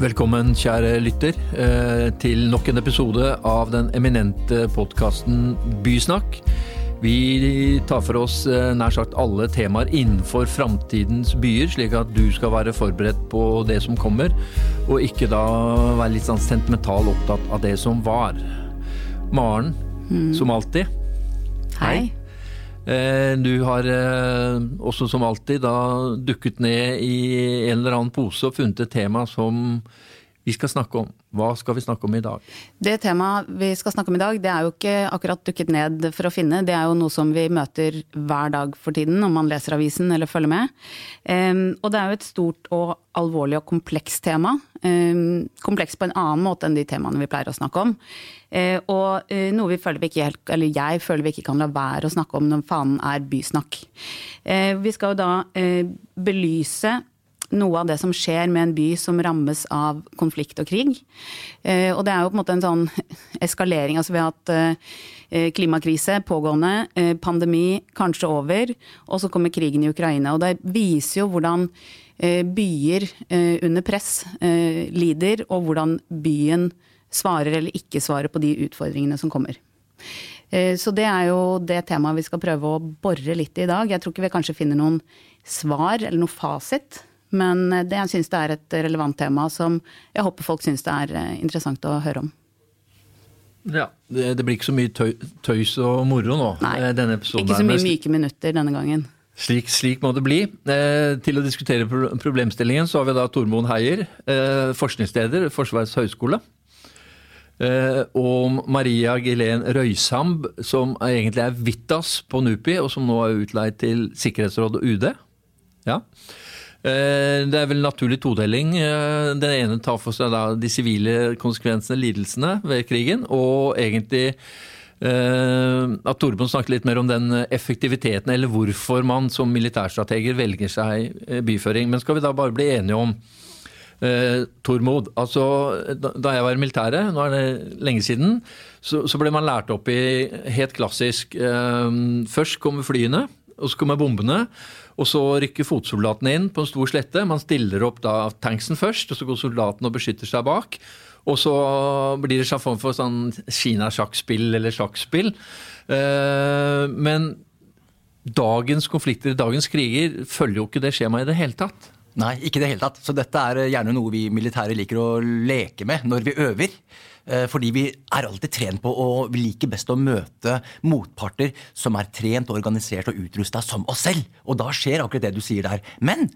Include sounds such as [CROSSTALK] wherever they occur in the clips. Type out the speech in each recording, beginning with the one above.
Velkommen, kjære lytter, eh, til nok en episode av den eminente podkasten Bysnakk. Vi tar for oss eh, nær sagt alle temaer innenfor framtidens byer, slik at du skal være forberedt på det som kommer, og ikke da være litt sånn sentimental opptatt av det som var. Maren, mm. som alltid. Hei. Eh, du har også som alltid da dukket ned i en eller annen pose og funnet et tema som vi skal snakke om. Hva skal vi snakke om i dag? Det temaet vi skal snakke om i dag, det er jo ikke akkurat dukket ned for å finne. Det er jo noe som vi møter hver dag for tiden, om man leser avisen eller følger med. Um, og det er jo et stort og alvorlig og komplekst tema. Um, komplekst på en annen måte enn de temaene vi pleier å snakke om. Uh, og uh, noe vi føler vi ikke helt, eller jeg føler vi ikke kan la være å snakke om når fanen er bysnakk. Uh, vi skal jo da belyse noe av det som skjer med en by som rammes av konflikt og krig. Eh, og det er jo på en måte en sånn [LAUGHS] eskalering. Altså vi har hatt eh, klimakrise pågående, eh, pandemi kanskje over, og så kommer krigen i Ukraina. Og det viser jo hvordan byer under press lider, og hvordan byen svarer eller ikke svarer på de utfordringene som kommer. Så det er jo det temaet vi skal prøve å bore litt i i dag. Jeg tror ikke vi kanskje finner noen svar eller noe fasit. Men eh, det, jeg syns det er et relevant tema som jeg håper folk syns det er eh, interessant å høre om. Ja, Det, det blir ikke så mye tøy, tøys og moro nå. Nei, eh, denne ikke så mye myke minutter denne gangen. Slik, slik må det bli. Eh, til å diskutere problemstillingen så har vi da Tormod Heier, eh, forskningsleder Forsvarets høgskole. Eh, og Maria Gilén Røysamb, som egentlig er Vittas på NUPI, og som nå er utleid til Sikkerhetsrådet og UD. Ja. Eh, det er vel naturlig todeling. Eh, den ene tar for seg de sivile konsekvensene, lidelsene ved krigen, og egentlig eh, at Torbjørn snakket litt mer om den effektiviteten, eller hvorfor man som militærstrateger velger seg byføring. Men skal vi da bare bli enige om eh, Tormod, altså da jeg var i militæret, nå er det lenge siden, så, så ble man lært opp i helt klassisk eh, Først kommer flyene, og så kommer bombene. Og så rykker fotsoldatene inn på en stor slette. Man stiller opp da tanksen først, og så går soldatene og beskytter seg bak. Og så blir det en form for sånn Kina-sjakkspill eller sjakkspill. Eh, men dagens konflikter, dagens kriger, følger jo ikke det skjemaet i det hele tatt. Nei, ikke i det hele tatt. Så dette er gjerne noe vi militære liker å leke med når vi øver. Eh, fordi vi er alltid trent på og vi liker best å møte motparter som er trent, organisert og utrusta som oss selv. Og da skjer akkurat det du sier der. Men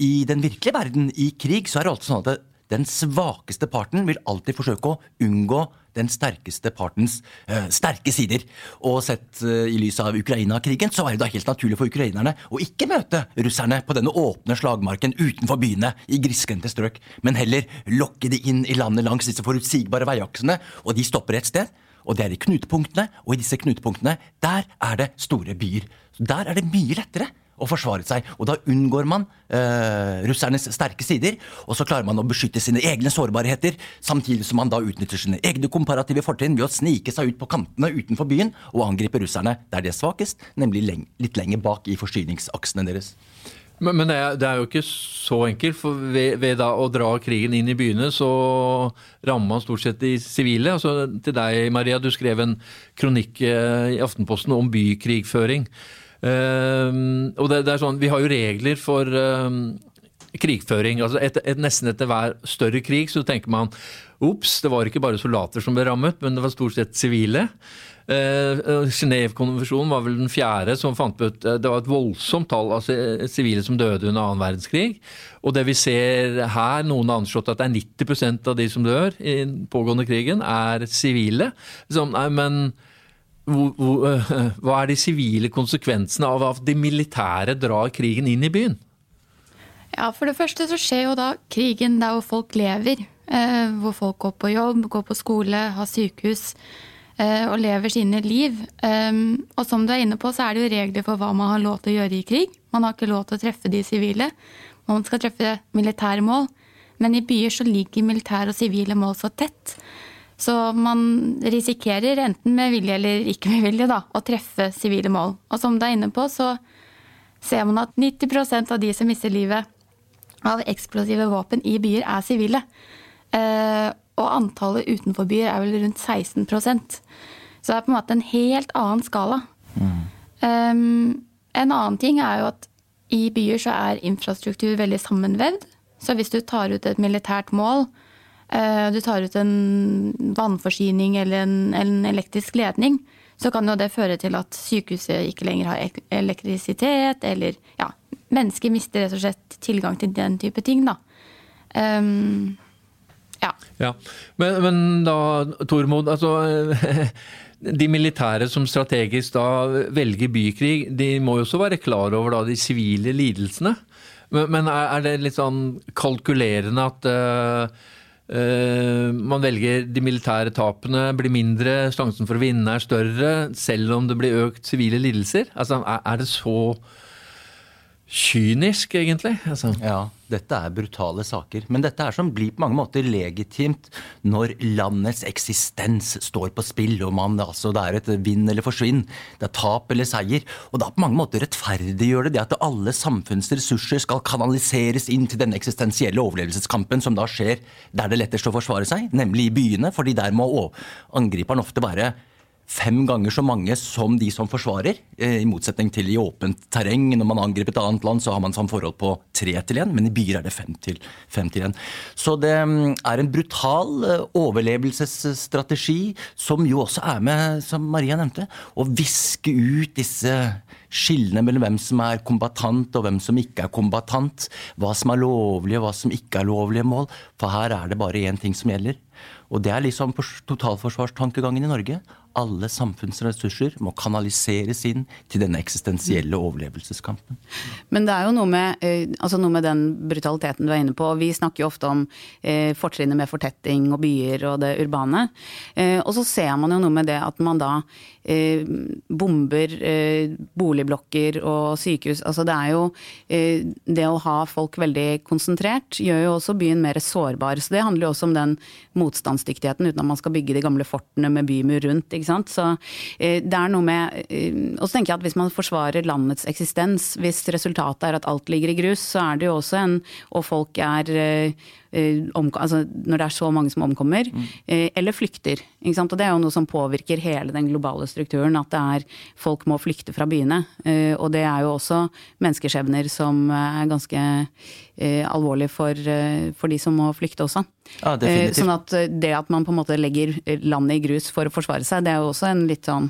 i den virkelige verden, i krig, så er det alltid sånn at den svakeste parten vil alltid forsøke å unngå den sterkeste partens uh, sterke sider. Og sett uh, i lys av Ukraina-krigen, så er det da helt naturlig for ukrainerne å ikke møte russerne på denne åpne slagmarken utenfor byene i grisgrendte strøk, men heller lokke de inn i landet langs disse forutsigbare veiaksene, og de stopper et sted. Og det er i knutepunktene, og i disse knutepunktene, der er det store byer. Der er det mye lettere og forsvaret seg. Og da unngår man eh, russernes sterke sider, og så klarer man å beskytte sine egne sårbarheter, samtidig som man da utnytter sine egne komparative fortrinn ved å snike seg ut på kantene utenfor byen og angripe russerne der de er svakest, nemlig leng litt lenger bak i forsyningsaksene deres. Men, men det, er, det, er, jo ikke så enkelt. for ved, ved, å dra krigen inn i byene, så rammer man stort sett de sivile. Altså, til deg, Maria, du skrev en kronikk eh, i Aftenposten om bykrigføring. Uh, og det, det, er sånn, Vi har jo regler for uh, krigføring. altså et, et, Nesten etter hver større krig så tenker man ops, det var ikke bare soldater som ble rammet, men det var stort sett sivile. Uh, Genévekonvensjonen var vel den fjerde som fant ut Det var et voldsomt tall av sivile som døde under annen verdenskrig. Og det vi ser her, noen har anslått at det er 90% av de som dør i den pågående krigen, er sivile. Sånn, nei, men Eh, [LAUGHS] hva er de sivile konsekvensene av at de militære drar krigen inn i byen? Ja, For det første så skjer jo da krigen der hvor folk lever. Eh, hvor folk går på jobb, går på skole, har sykehus eh, og lever sine liv. Og som du er inne på, så er det jo regler for hva man har lov til å gjøre i krig. Man har ikke lov til å treffe de sivile. Man skal treffe militære mål. Men i byer så ligger militære og sivile mål så tett. Så man risikerer, enten med vilje eller ikke med vilje, da, å treffe sivile mål. Og som du er inne på, så ser man at 90% av de som mister livet av eksplosive våpen i byer, er sivile. Eh, og antallet utenfor byer er vel rundt 16% Så det er på en måte en helt annen skala. Mm. Um, en annen ting er jo at i byer så er infrastruktur veldig sammenvevd. Så hvis du tar ut et militært mål, du tar ut en vannforsyning eller en, en, elektrisk ledning, så kan jo det føre til at sykehuset ikke lenger har elektrisitet, eller ja, mennesker mister rett og slett tilgang til den type ting, da. Um, ja. ja. Men, men, da, Tormod, altså [LAUGHS] De militære som strategisk da velger bykrig, de må jo også være klar over da de sivile lidelsene. Men, men er, det litt sånn kalkulerende at uh, man velger de militære tapene blir mindre, sjansen for å vinne er større, selv om det blir økt sivile lidelser? Altså, er det så kynisk, egentlig. Altså. Ja, dette er brutale saker. Men dette er som blir på mange måter legitimt når landets eksistens står på spill, og man, altså, det er et vinn eller forsvinn, det er tap eller seier. Og da på mange måter rettferdiggjør det det at alle samfunnets ressurser skal kanaliseres inn til denne eksistensielle overlevelseskampen som da skjer der det lettest å forsvare seg, nemlig i byene, fordi der må angriperen ofte være fem ganger så mange som de som forsvarer. Eh, I motsetning til i åpent terreng. Når man angriper et annet land, så har man sånn forhold på tre til én, men i byer er det fem til, fem til én. Så det mm, er en brutal eh, overlevelsesstrategi, som jo også er med, som Maria nevnte, å viske ut disse skillene mellom hvem som er kombatant og hvem som ikke er kombatant. Hva som er lovlige og hva som ikke er lovlige mål. For her er det bare én ting som gjelder. Og det er liksom totalforsvarstankegangen i Norge alle samfunnsressurser må kanaliseres inn til denne eksistensielle overlevelseskampen. Men det er jo noe med, eh, altså noe med den brutaliteten du er inne på. Vi snakker jo ofte om eh, fortrinnet med fortetting og byer og det urbane. Eh, og så ser man jo noe med det at man da eh, bomber boligblokker og sykehus. Altså det er jo Det å ha folk veldig konsentrert gjør jo også byen mer sårbar. Så det handler jo også om den motstandsdyktigheten, uten at man skal bygge de gamle fortene med bymur rundt. ikke sant? Så eh, det er noe med eh, Og så tenker jeg at hvis man forsvarer landets eksistens, hvis resultatet er at alt ligger i grus, så er det jo også en Og folk er eh, altså Når det er så mange som omkommer, mm. eller flykter. Og det er jo noe som påvirker hele den globale strukturen, at det er folk må flykte fra byene. Og det er jo også menneskeskjebner som er ganske alvorlig for, for de som må flykte også. Ja, sånn at det at man på en måte legger landet i grus for å forsvare seg, det er jo også en litt sånn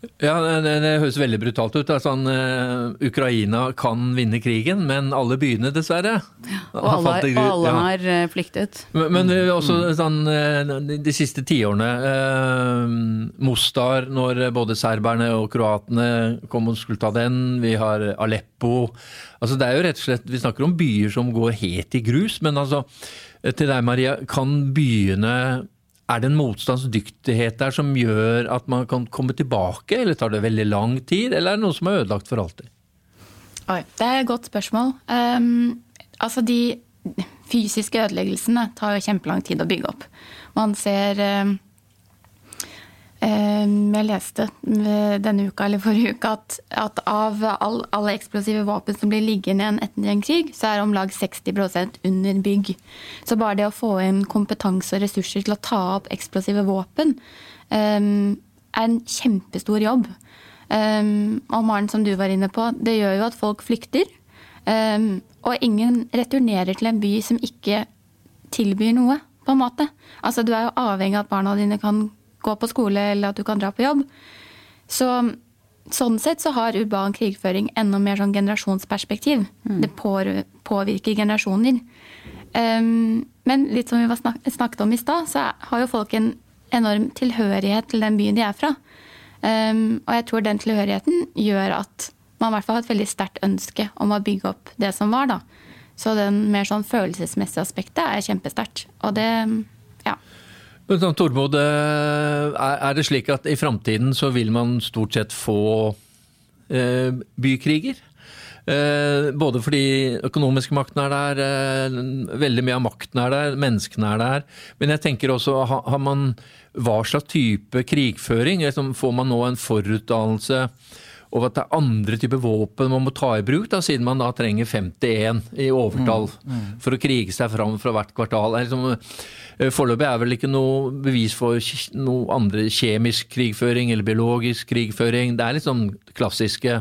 ja, det, det, høres veldig brutalt ut. Altså, uh, Ukraina kan vinne krigen, men alle byene, dessverre. Ja, og alle, har, og alle ja. har uh, flyktet. Men, men mm. også sånn, uh, de, de, siste tiårene Mostar, når både serberne og kroatene kom og skulle ta den. Vi har Aleppo. Altså, det er jo rett og slett, Vi snakker om byer som går helt i grus, men altså til deg, Maria, kan byene er det en motstandsdyktighet der som gjør at man kan komme tilbake, eller tar det veldig lang tid, eller er det noe som er ødelagt for alltid? Oi, det er et godt spørsmål. Um, altså de fysiske ødeleggelsene tar jo kjempelang tid å bygge opp. Man ser um, jeg leste denne uka eller forrige uke at, at av all, alle eksplosive våpen som blir liggende igjen etter en krig, så er om lag 60% under bygg. Så bare det å få inn kompetanse og ressurser til å ta opp eksplosive våpen um, er en kjempestor jobb. Um, og Maren, som du var inne på, det gjør jo at folk flykter. Um, og ingen returnerer til en by som ikke tilbyr noe, på en måte. Altså, du er jo avhengig av at barna dine kan gå på skole eller at du kan dra på jobb. Så sånn sett så har urban krigføring enda mer sånn generasjonsperspektiv. Mm. Det påvirker generasjoner. Um, men litt som vi snak snakket om i stad, så har jo folk en enorm tilhørighet til den byen de er fra. Um, og jeg tror den tilhørigheten gjør at man i hvert fall har et veldig sterkt ønske om å bygge opp det som var, da. Så den mer sånn følelsesmessige aspektet er kjempesterkt. Og det ja. Men Tormod, eh, er det slik at i framtiden så vil man stort sett få eh, bykriger? Eh, både fordi økonomiske makten er der, veldig mye av makten er der, menneskene er der. Men jeg tenker også, har man hva slags type krigføring? Liksom, får man nå en forutdannelse og at det er andre typer våpen man må ta i bruk, da, siden man da trenger 51 i overtall for å krige seg fram fra hvert kvartal. Liksom, eh, Foreløpig er vel ikke noe bevis for noe andre kjemisk krigføring eller biologisk krigføring. Det er liksom klassiske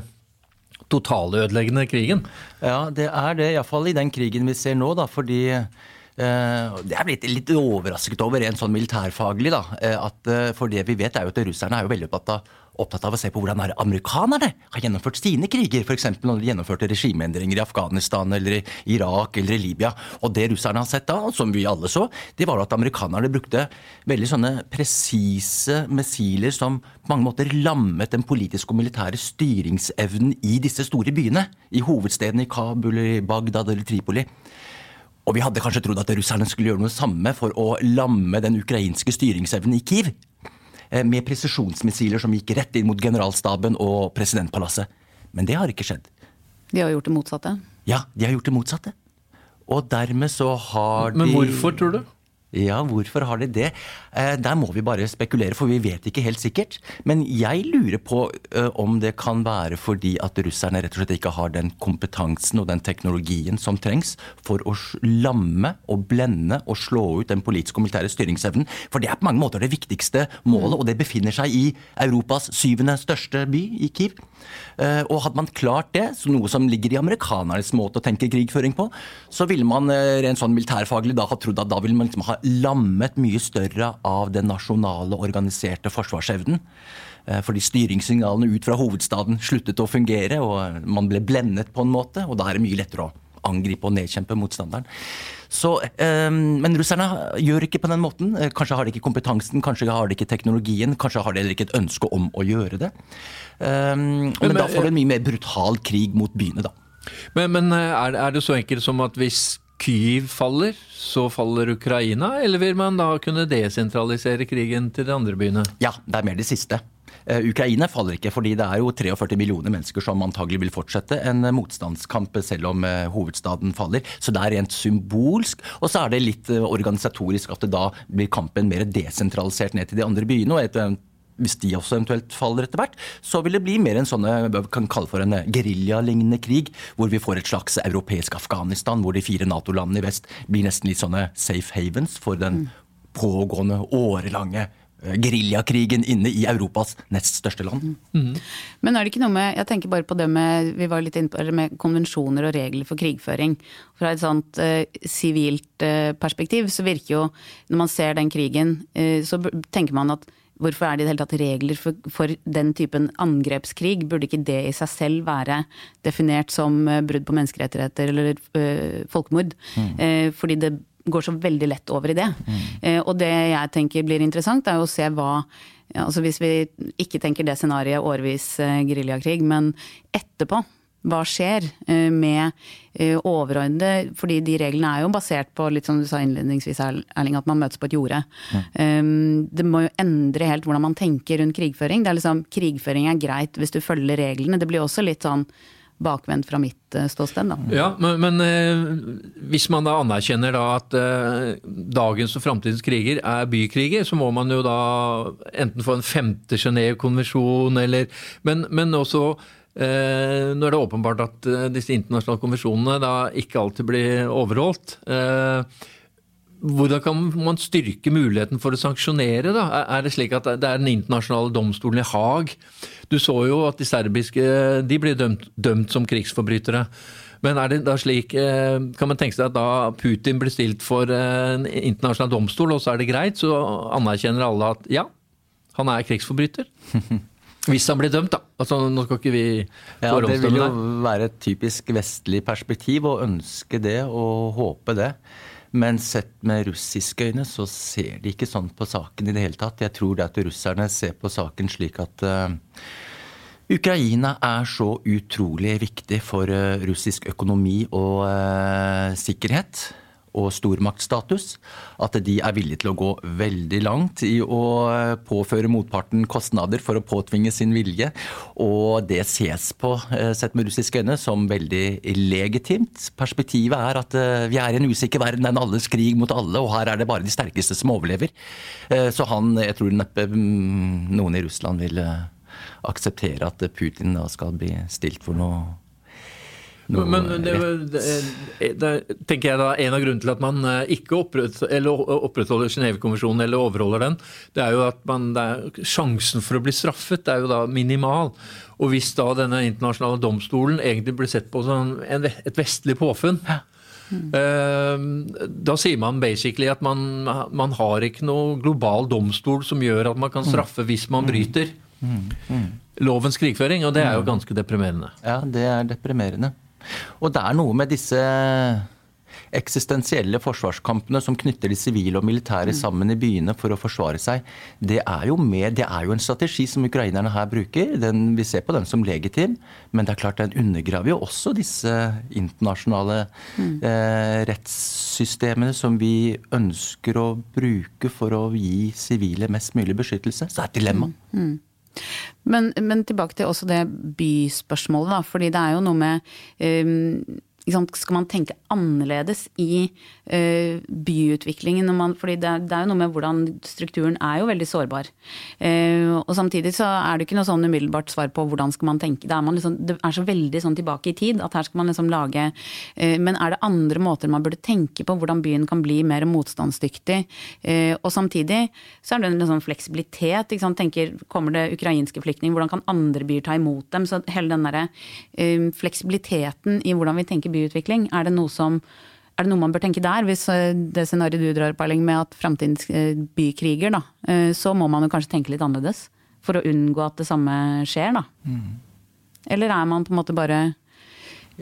totalødeleggende krigen. Ja, det er det, iallfall i den krigen vi ser nå, da, fordi eh, det er blitt litt overrasket over rent sånn militærfaglig. da, eh, at For det vi vet, er jo at russerne er jo veldig opptatt av, opptatt av å se på hvordan er amerikanerne har gjennomført sine kriger. F.eks. når de gjennomførte regimeendringer i Afghanistan eller i Irak eller i Libya. Og det russerne har sett da, som vi alle så, det var at amerikanerne brukte veldig sånne presise missiler som på mange måter lammet den politiske og militære styringsevnen i disse store byene. I hovedstedene i Kabul, i Bagdad eller Tripoli. Og vi hadde kanskje trodd at russerne skulle gjøre noe samme for å lamme den ukrainske styringsevnen i Kiev. Eh, Med presisjonsmissiler som gikk rett inn mot generalstaben og presidentpalasset. Men det har ikke skjedd. De har gjort det motsatte. Ja, de har gjort det motsatte. Og dermed så har de Men hvorfor, tror du? Ja, hvorfor har de det? Eh, der må vi bare spekulere, for vi vet ikke helt sikkert. Men jeg lurer på eh, om det kan være fordi at russerne rett og slett ikke har den kompetansen og den teknologien som trengs for å lamme og blende og slå ut den politiske og militære styringsevnen. For det er på mange måter det viktigste målet, og det befinner seg i Europas syvende største by, i Kiev. Eh, Og hadde man klart det, så noe som ligger i amerikanernes måte å tenke krigføring på, så ville man rent sånn militærfaglig da ha trodd at da ville man liksom ha lammet mye større av den nasjonale organiserte forsvarsevnen. Eh, Fordi styringssignalene ut fra hovedstaden sluttet å fungere, og man ble blendet på en måte. Og da er det mye lettere å angripe og nedkjempe motstanderen. Så, eh, men russerne gjør ikke på den måten. Eh, Kanskje har de ikke kompetansen, kanskje har de ikke teknologien, kanskje har de heller ikke et ønske om å gjøre det. Men, men- da får du en mye mer brutal krig mot byene, da. Men, men er det så enkelt som at hvis Kyiv faller, så faller Ukraina? Eller vil man da kunne desentralisere krigen til de andre byene? Ja, det er mer det siste. Eh, Ukraina faller ikke, fordi det er jo 43 millioner mennesker som antagelig vil fortsette en eh, motstandskamp selv om eh, hovedstaden faller. Så det er rent symbolsk. Og så er det litt organisatorisk at det da blir kampen mer desentralisert ned til de andre byene. og hvis de også eventuelt faller etter hvert, så vil det bli mer en sånn vi kan kalle for en eh, geriljalignende krig, hvor vi får et slags europeisk Afghanistan, hvor de fire Nato-landene i vest blir nesten litt sånne safe havens for den pågående årelange eh, geriljakrigen inne i Europas nest største land. Men er det ikke noe med Jeg tenker bare på det med Vi var litt inne på det med konvensjoner og regler for krigføring. Fra et sånt eh, sivilt eh, perspektiv så virker jo Når man ser den krigen, eh, så tenker man at Hvorfor er det i det hele tatt regler for, for den typen angrepskrig? Burde ikke det i seg selv være definert som eh, brudd på menneskerettigheter eller øh, folkemord? Eh, fordi det går så veldig lett over i det. Eh, og det jeg tenker blir interessant, er jo å se hva ja, altså Hvis vi ikke tenker det scenarioet årevis eh, geriljakrig, men etterpå. Hva skjer eh, med eh, overordnede Fordi de reglene er jo basert på, litt som du sa innledningsvis, Erling, at man møtes på et jorde. Mm. det må jo endre helt hvordan man tenker rundt krigføring. Det er liksom, Krigføring er greit hvis du følger reglene. Det blir også litt sånn bakvendt fra mitt eh, ståsted, da. Ja, men, men hvis man da anerkjenner da at dagens og framtidens kriger er bykriger, så må man jo da enten få en femte Genéve-konvensjon eller Men, men også nå er det åpenbart at eh, disse internasjonale konvensjonene da ikke alltid blir overholdt. Eh, hvordan kan man styrke muligheten for å sanksjonere? da? Er- det slik at det er den internasjonale domstolen i Haag? Du så jo at de serbiske de blir dømt, dømt som krigsforbrytere. Men er det da slik, eh, kan man tenke seg at da Putin blir stilt for eh, en internasjonal domstol, og så er det greit, så anerkjenner alle at ja, han er krigsforbryter? [LAUGHS] Hvis han blir dømt, da. Altså, nå skal ikke vi Ja, Det vil jo være et typisk vestlig perspektiv å ønske det og håpe det. Men sett med russiske øyne så ser de ikke sånn på saken i det hele tatt. Jeg tror det at russerne ser på saken slik at uh, Ukraina er så utrolig viktig for uh, russisk økonomi og uh, sikkerhet og stormaktstatus at de er villige til å gå veldig langt i å eh, påføre motparten kostnader for å påtvinge sin vilje. Og det ses på, eh, sett med russiske øyne, som veldig legitimt. Perspektivet er at eh, vi er i en usikker verden, det er en alles krig mot alle, og her er det bare de sterkeste som overlever. Så han, jeg tror neppe mm, noen i Russland vil akseptere at Putin da skal bli stilt for noe noe Men det, det, det, tenker jeg da, En av grunnene til at man eh, ikke opprettholder Genévekonvensjonen eller overholder den, det er jo at man, er, sjansen for å bli straffet er jo da minimal. Og hvis da denne internasjonale domstolen egentlig blir sett på som en, et vestlig påfunn, mm. da sier man basically at man, man, har ikke noe global domstol som gjør at man kan straffe hvis man mm. bryter. Mm. Mm. Lovens krigføring, og det er jo ganske deprimerende. Ja, det er deprimerende. Og det er noe med disse eksistensielle forsvarskampene som knytter de sivile og militære sammen i byene for å forsvare seg, det er jo, med, det er jo en strategi som ukrainerne her bruker. Den, vi ser på den som legitim, men det er klart den undergraver jo også disse internasjonale mm. eh, rettssystemene som vi ønsker å bruke for å gi sivile mest mulig beskyttelse. Så det er et dilemma. Mm. Men, men, tilbake til også det byspørsmålet, da. Fordi det er jo noe med um, skal man tenke annerledes i uh, byutviklingen? Man, fordi det, er jo noe med hvordan strukturen er jo veldig sårbar. Uh, og samtidig så er det ikke noe sånn umiddelbart svar på hvordan skal man tenke. Det er, man liksom, det er så veldig sånn tilbake i tid at her skal man liksom lage uh, Men er det andre måter man burde tenke på hvordan byen kan bli mer motstandsdyktig? og samtidig så er det en sånn fleksibilitet. Ikke sant? Tenker, kommer det ukrainske flyktninger, hvordan kan andre byer ta imot dem? Så hele den derre fleksibiliteten i hvordan vi tenker by byutvikling? Er det som er det noe man bør tenke der, hvis eh, det scenarioet du drar, Parling, med at framtidens eh, bykriger, da, eh, så må man jo kanskje tenke litt annerledes? For å unngå at det samme skjer, da. Mm. Eller er man på en måte bare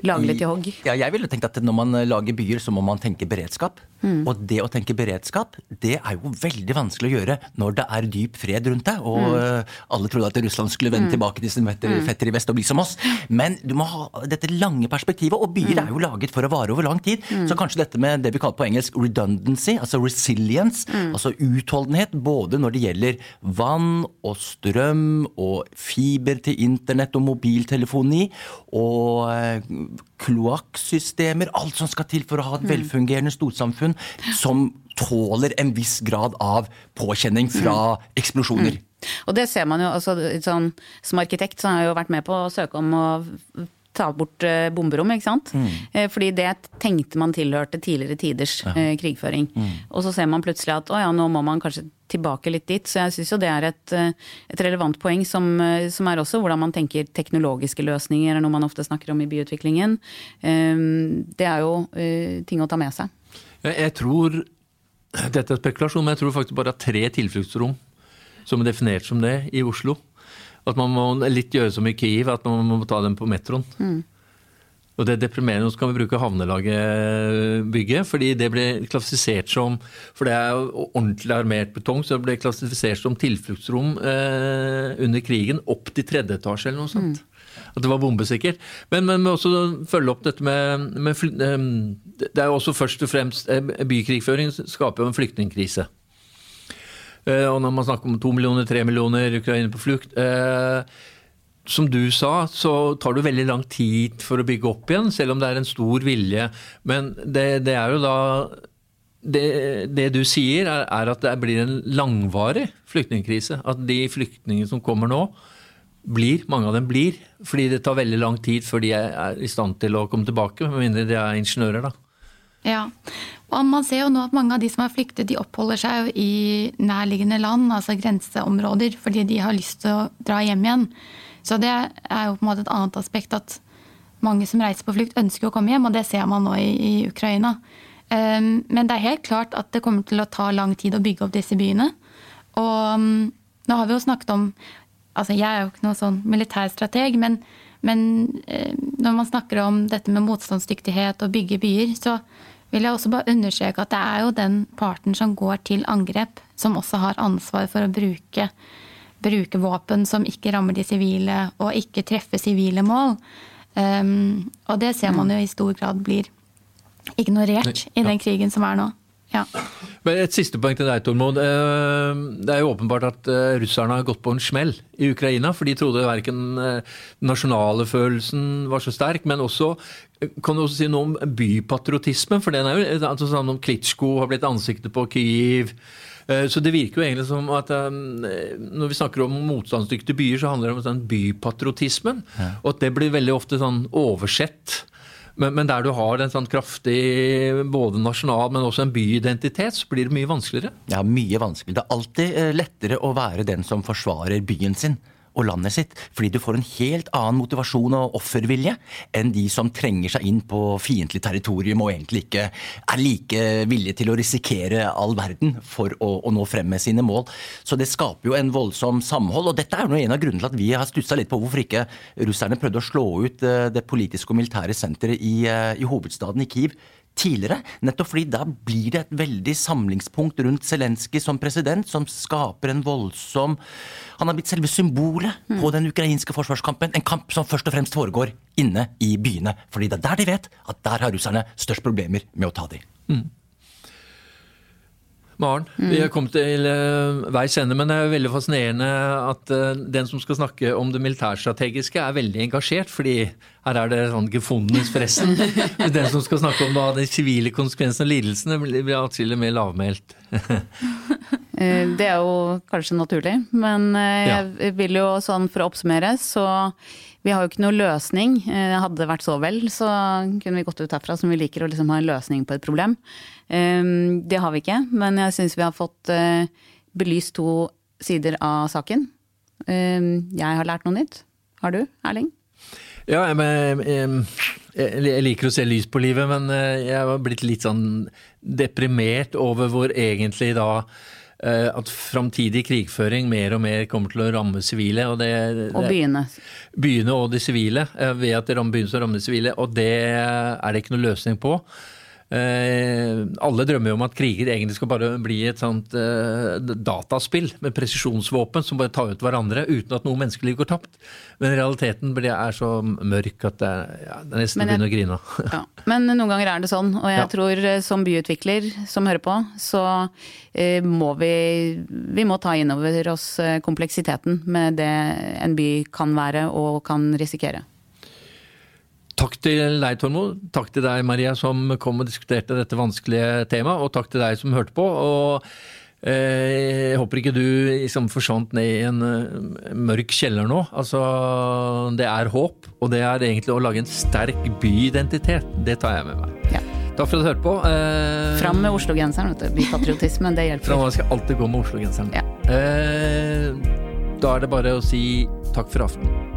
Lage litt i hogg? Ja, jeg ville tenkt at når man lager byer, så må man tenke beredskap. Mm. Og det å tenke beredskap, det er jo veldig vanskelig å gjøre når det er dyp fred rundt deg. Og mm. alle trodde at Russland skulle vende mm. tilbake til sine mm. fetter i vest og bli som oss. Men du må ha dette lange perspektivet, og byer mm. er jo laget for å vare over lang tid. Mm. Så kanskje dette med det vi kaller på engelsk redundancy, altså resilience, altså utholdenhet, både når det gjelder vann og strøm og fiber til internett og mobiltelefoni og eh, kloakksystemer, alt som skal til for å ha et velfungerende storsamfunn som tåler en viss grad av påkjenning fra mm. eksplosjoner. Mm. Og det ser man jo, altså, sånn, Som arkitekt så har jeg jo vært med på å søke om å ta bort uh, bomberom, ikke sant. Mm. Eh, fordi det tenkte man tilhørte tidligere tiders ja. uh, krigføring. Mm. Og så ser man plutselig at å ja, nå må man kanskje tilbake litt dit. Så jeg syns jo det er et, et relevant poeng, som, som, er også hvordan man tenker teknologiske løsninger, er noe man ofte snakker om i byutviklingen. Um, det er jo ting å ta med seg. Jeg tror Dette er spekulasjon, men jeg tror faktisk bare er tre tilfluktsrom som er definert som det i Oslo. At man må litt gjøre som i Kyiv, at man må ta dem på metroen. Mm. Og det er deprimerende. Så kan vi bruke havnelagebygget, fordi det ble klassifisert som For det er ordentlig armert betong, så det ble klassifisert som tilfluktsrom eh, under krigen opp til tredje etasje eller noe sånt. Mm. At det var bombesikkert. Men vi må også følge opp dette med, med, Det er jo også først og fremst Bykrigføring skaper jo en flyktningkrise. Eh, og når man snakker om to millioner, tre millioner ukrainere på flukt eh, Som du sa, så tar det veldig lang tid for å bygge opp igjen, selv om det er en stor vilje. Men det, det er jo da det, det, du sier, er, er, at det blir en langvarig flyktningkrise. At de flyktningene som kommer nå, blir, mange av dem blir. Fordi det tar veldig lang tid før de er i stand til å komme tilbake, med mindre de er ingeniører. da. Ja, og man ser jo nå at mange av de som har flyktet, de oppholder seg jo i nærliggende land, altså grenseområder, fordi de har lyst til å dra hjem igjen. Så det er jo på en måte et annet aspekt at mange som reiser på flukt, ønsker å komme hjem, og det ser man nå i, i Ukraina. Um, men det er helt klart at det kommer til å ta lang tid å bygge opp disse byene. Og um, nå har vi jo snakket om Altså jeg er jo ikke noen sånn militærstrateg, men, men eh, når man snakker om dette med motstandsdyktighet og bygge byer, så vil jeg også bare understreke at det er jo den parten som går til angrep, som også har ansvar for å bruke, bruke våpen som ikke rammer de sivile, og ikke treffer sivile mål. Um, og det ser man jo i stor grad blir ignorert i den krigen som er nå. Ja. Et siste poeng til deg, Tormod. Eh, det er jo åpenbart at eh, russerne har gått på en smell i Ukraina. For de trodde verken eh, nasjonale følelsen var så sterk, men også kan du også si noe om bypatriotismen? For den er jo altså sånn om Klitsjko har blitt ansiktet på Kyiv. Eh, så det virker jo egentlig som at når vi snakker om motstandsdyktige byer, så handler det om sånn bypatriotismen. Ja. Og at det blir veldig ofte sånn oversett. Men, men, der du har en sånn kraftig både nasjonal, men også en byidentitet, så blir det mye vanskeligere? Ja, mye vanskeligere. Det er alltid lettere å være den som forsvarer byen sin og landet sitt. Fordi du får en helt annen motivasjon og offervilje enn de som trenger seg inn på fiendtlig territorium og egentlig ikke er like villige til å risikere all verden for å, å, nå frem med sine mål. Så det skaper jo en voldsom samhold. Og dette er jo en av grunnene til at vi har stussa litt på hvorfor ikke russerne prøvde å slå ut eh, det politiske og militære senteret i, eh, i hovedstaden i Kiev tidligere. Nettopp fordi da blir det et veldig samlingspunkt rundt Zelenskyj som president, som skaper en voldsom Han har blitt selve symbolet mm. på den ukrainske forsvarskampen. En kamp som først og fremst foregår inne i byene. Fordi det er der de vet at der har russerne størst problemer med å ta dem. Mm. Maren, mm. vi har kommet til uh, veis ende, men det er veldig fascinerende at uh, den som skal snakke om det militærstrategiske, er veldig engasjert. fordi her er det sånn gefundenes fressen. [LAUGHS] den som skal snakke om da, de sivile konsekvensene og lidelsene, blir atskillig mer lavmælt. [LAUGHS] Eh, det er jo kanskje naturlig, men jeg vil jo sånn for å oppsummere, så vi har jo ikke noe løsning. Hadde det vært så vel, så kunne vi gått ut herfra som vi liker å liksom ha en løsning på et problem. Ehm, det har vi ikke, men jeg syns vi har fått eh, belyst to sider av saken. Ehm, jeg har lært noe nytt. Har du, Erling? Ja, jeg, jeg, liker å se lys på livet, men eh, jeg har blitt litt sånn deprimert over hvor egentlig da eh, at framtidig krigføring mer og mer kommer til å ramme sivile. Og, det, og byene. Byene og de sivile. Ved at det rammer byene, så rammer de sivile. Og det er det ikke noe løsning på. Eh, alle drømmer jo om at kriger egentlig skal bare bli et sånt eh, dataspill med presisjonsvåpen som bare tar ut hverandre uten at noe menneskeliv går tapt. Men realiteten er så mørk at det, ja, det nesten jeg, begynner å grine. [LAUGHS] ja. Men noen ganger er det sånn, og jeg ja. tror eh, som byutvikler som hører på, så må vi, vi må ta inn over oss kompleksiteten med det en by kan være og kan risikere. Takk til deg, Tormod. Takk til deg, Maria, som kom og diskuterte dette vanskelige temaet. Og takk til deg som hørte på. Og eh, jeg håper ikke du liksom forsvant ned i en uh, mørk kjeller nå. Altså, det er håp, og det er egentlig å lage en sterk byidentitet. Det tar jeg med meg. Ja. Takk for at du hørte på. Eh, Fram med Oslo-genseren. Bypatriotismen, det hjelper. Fram, skal alltid gå med Oslo-genseren. Ja. Eh, da er det bare å si takk for aften.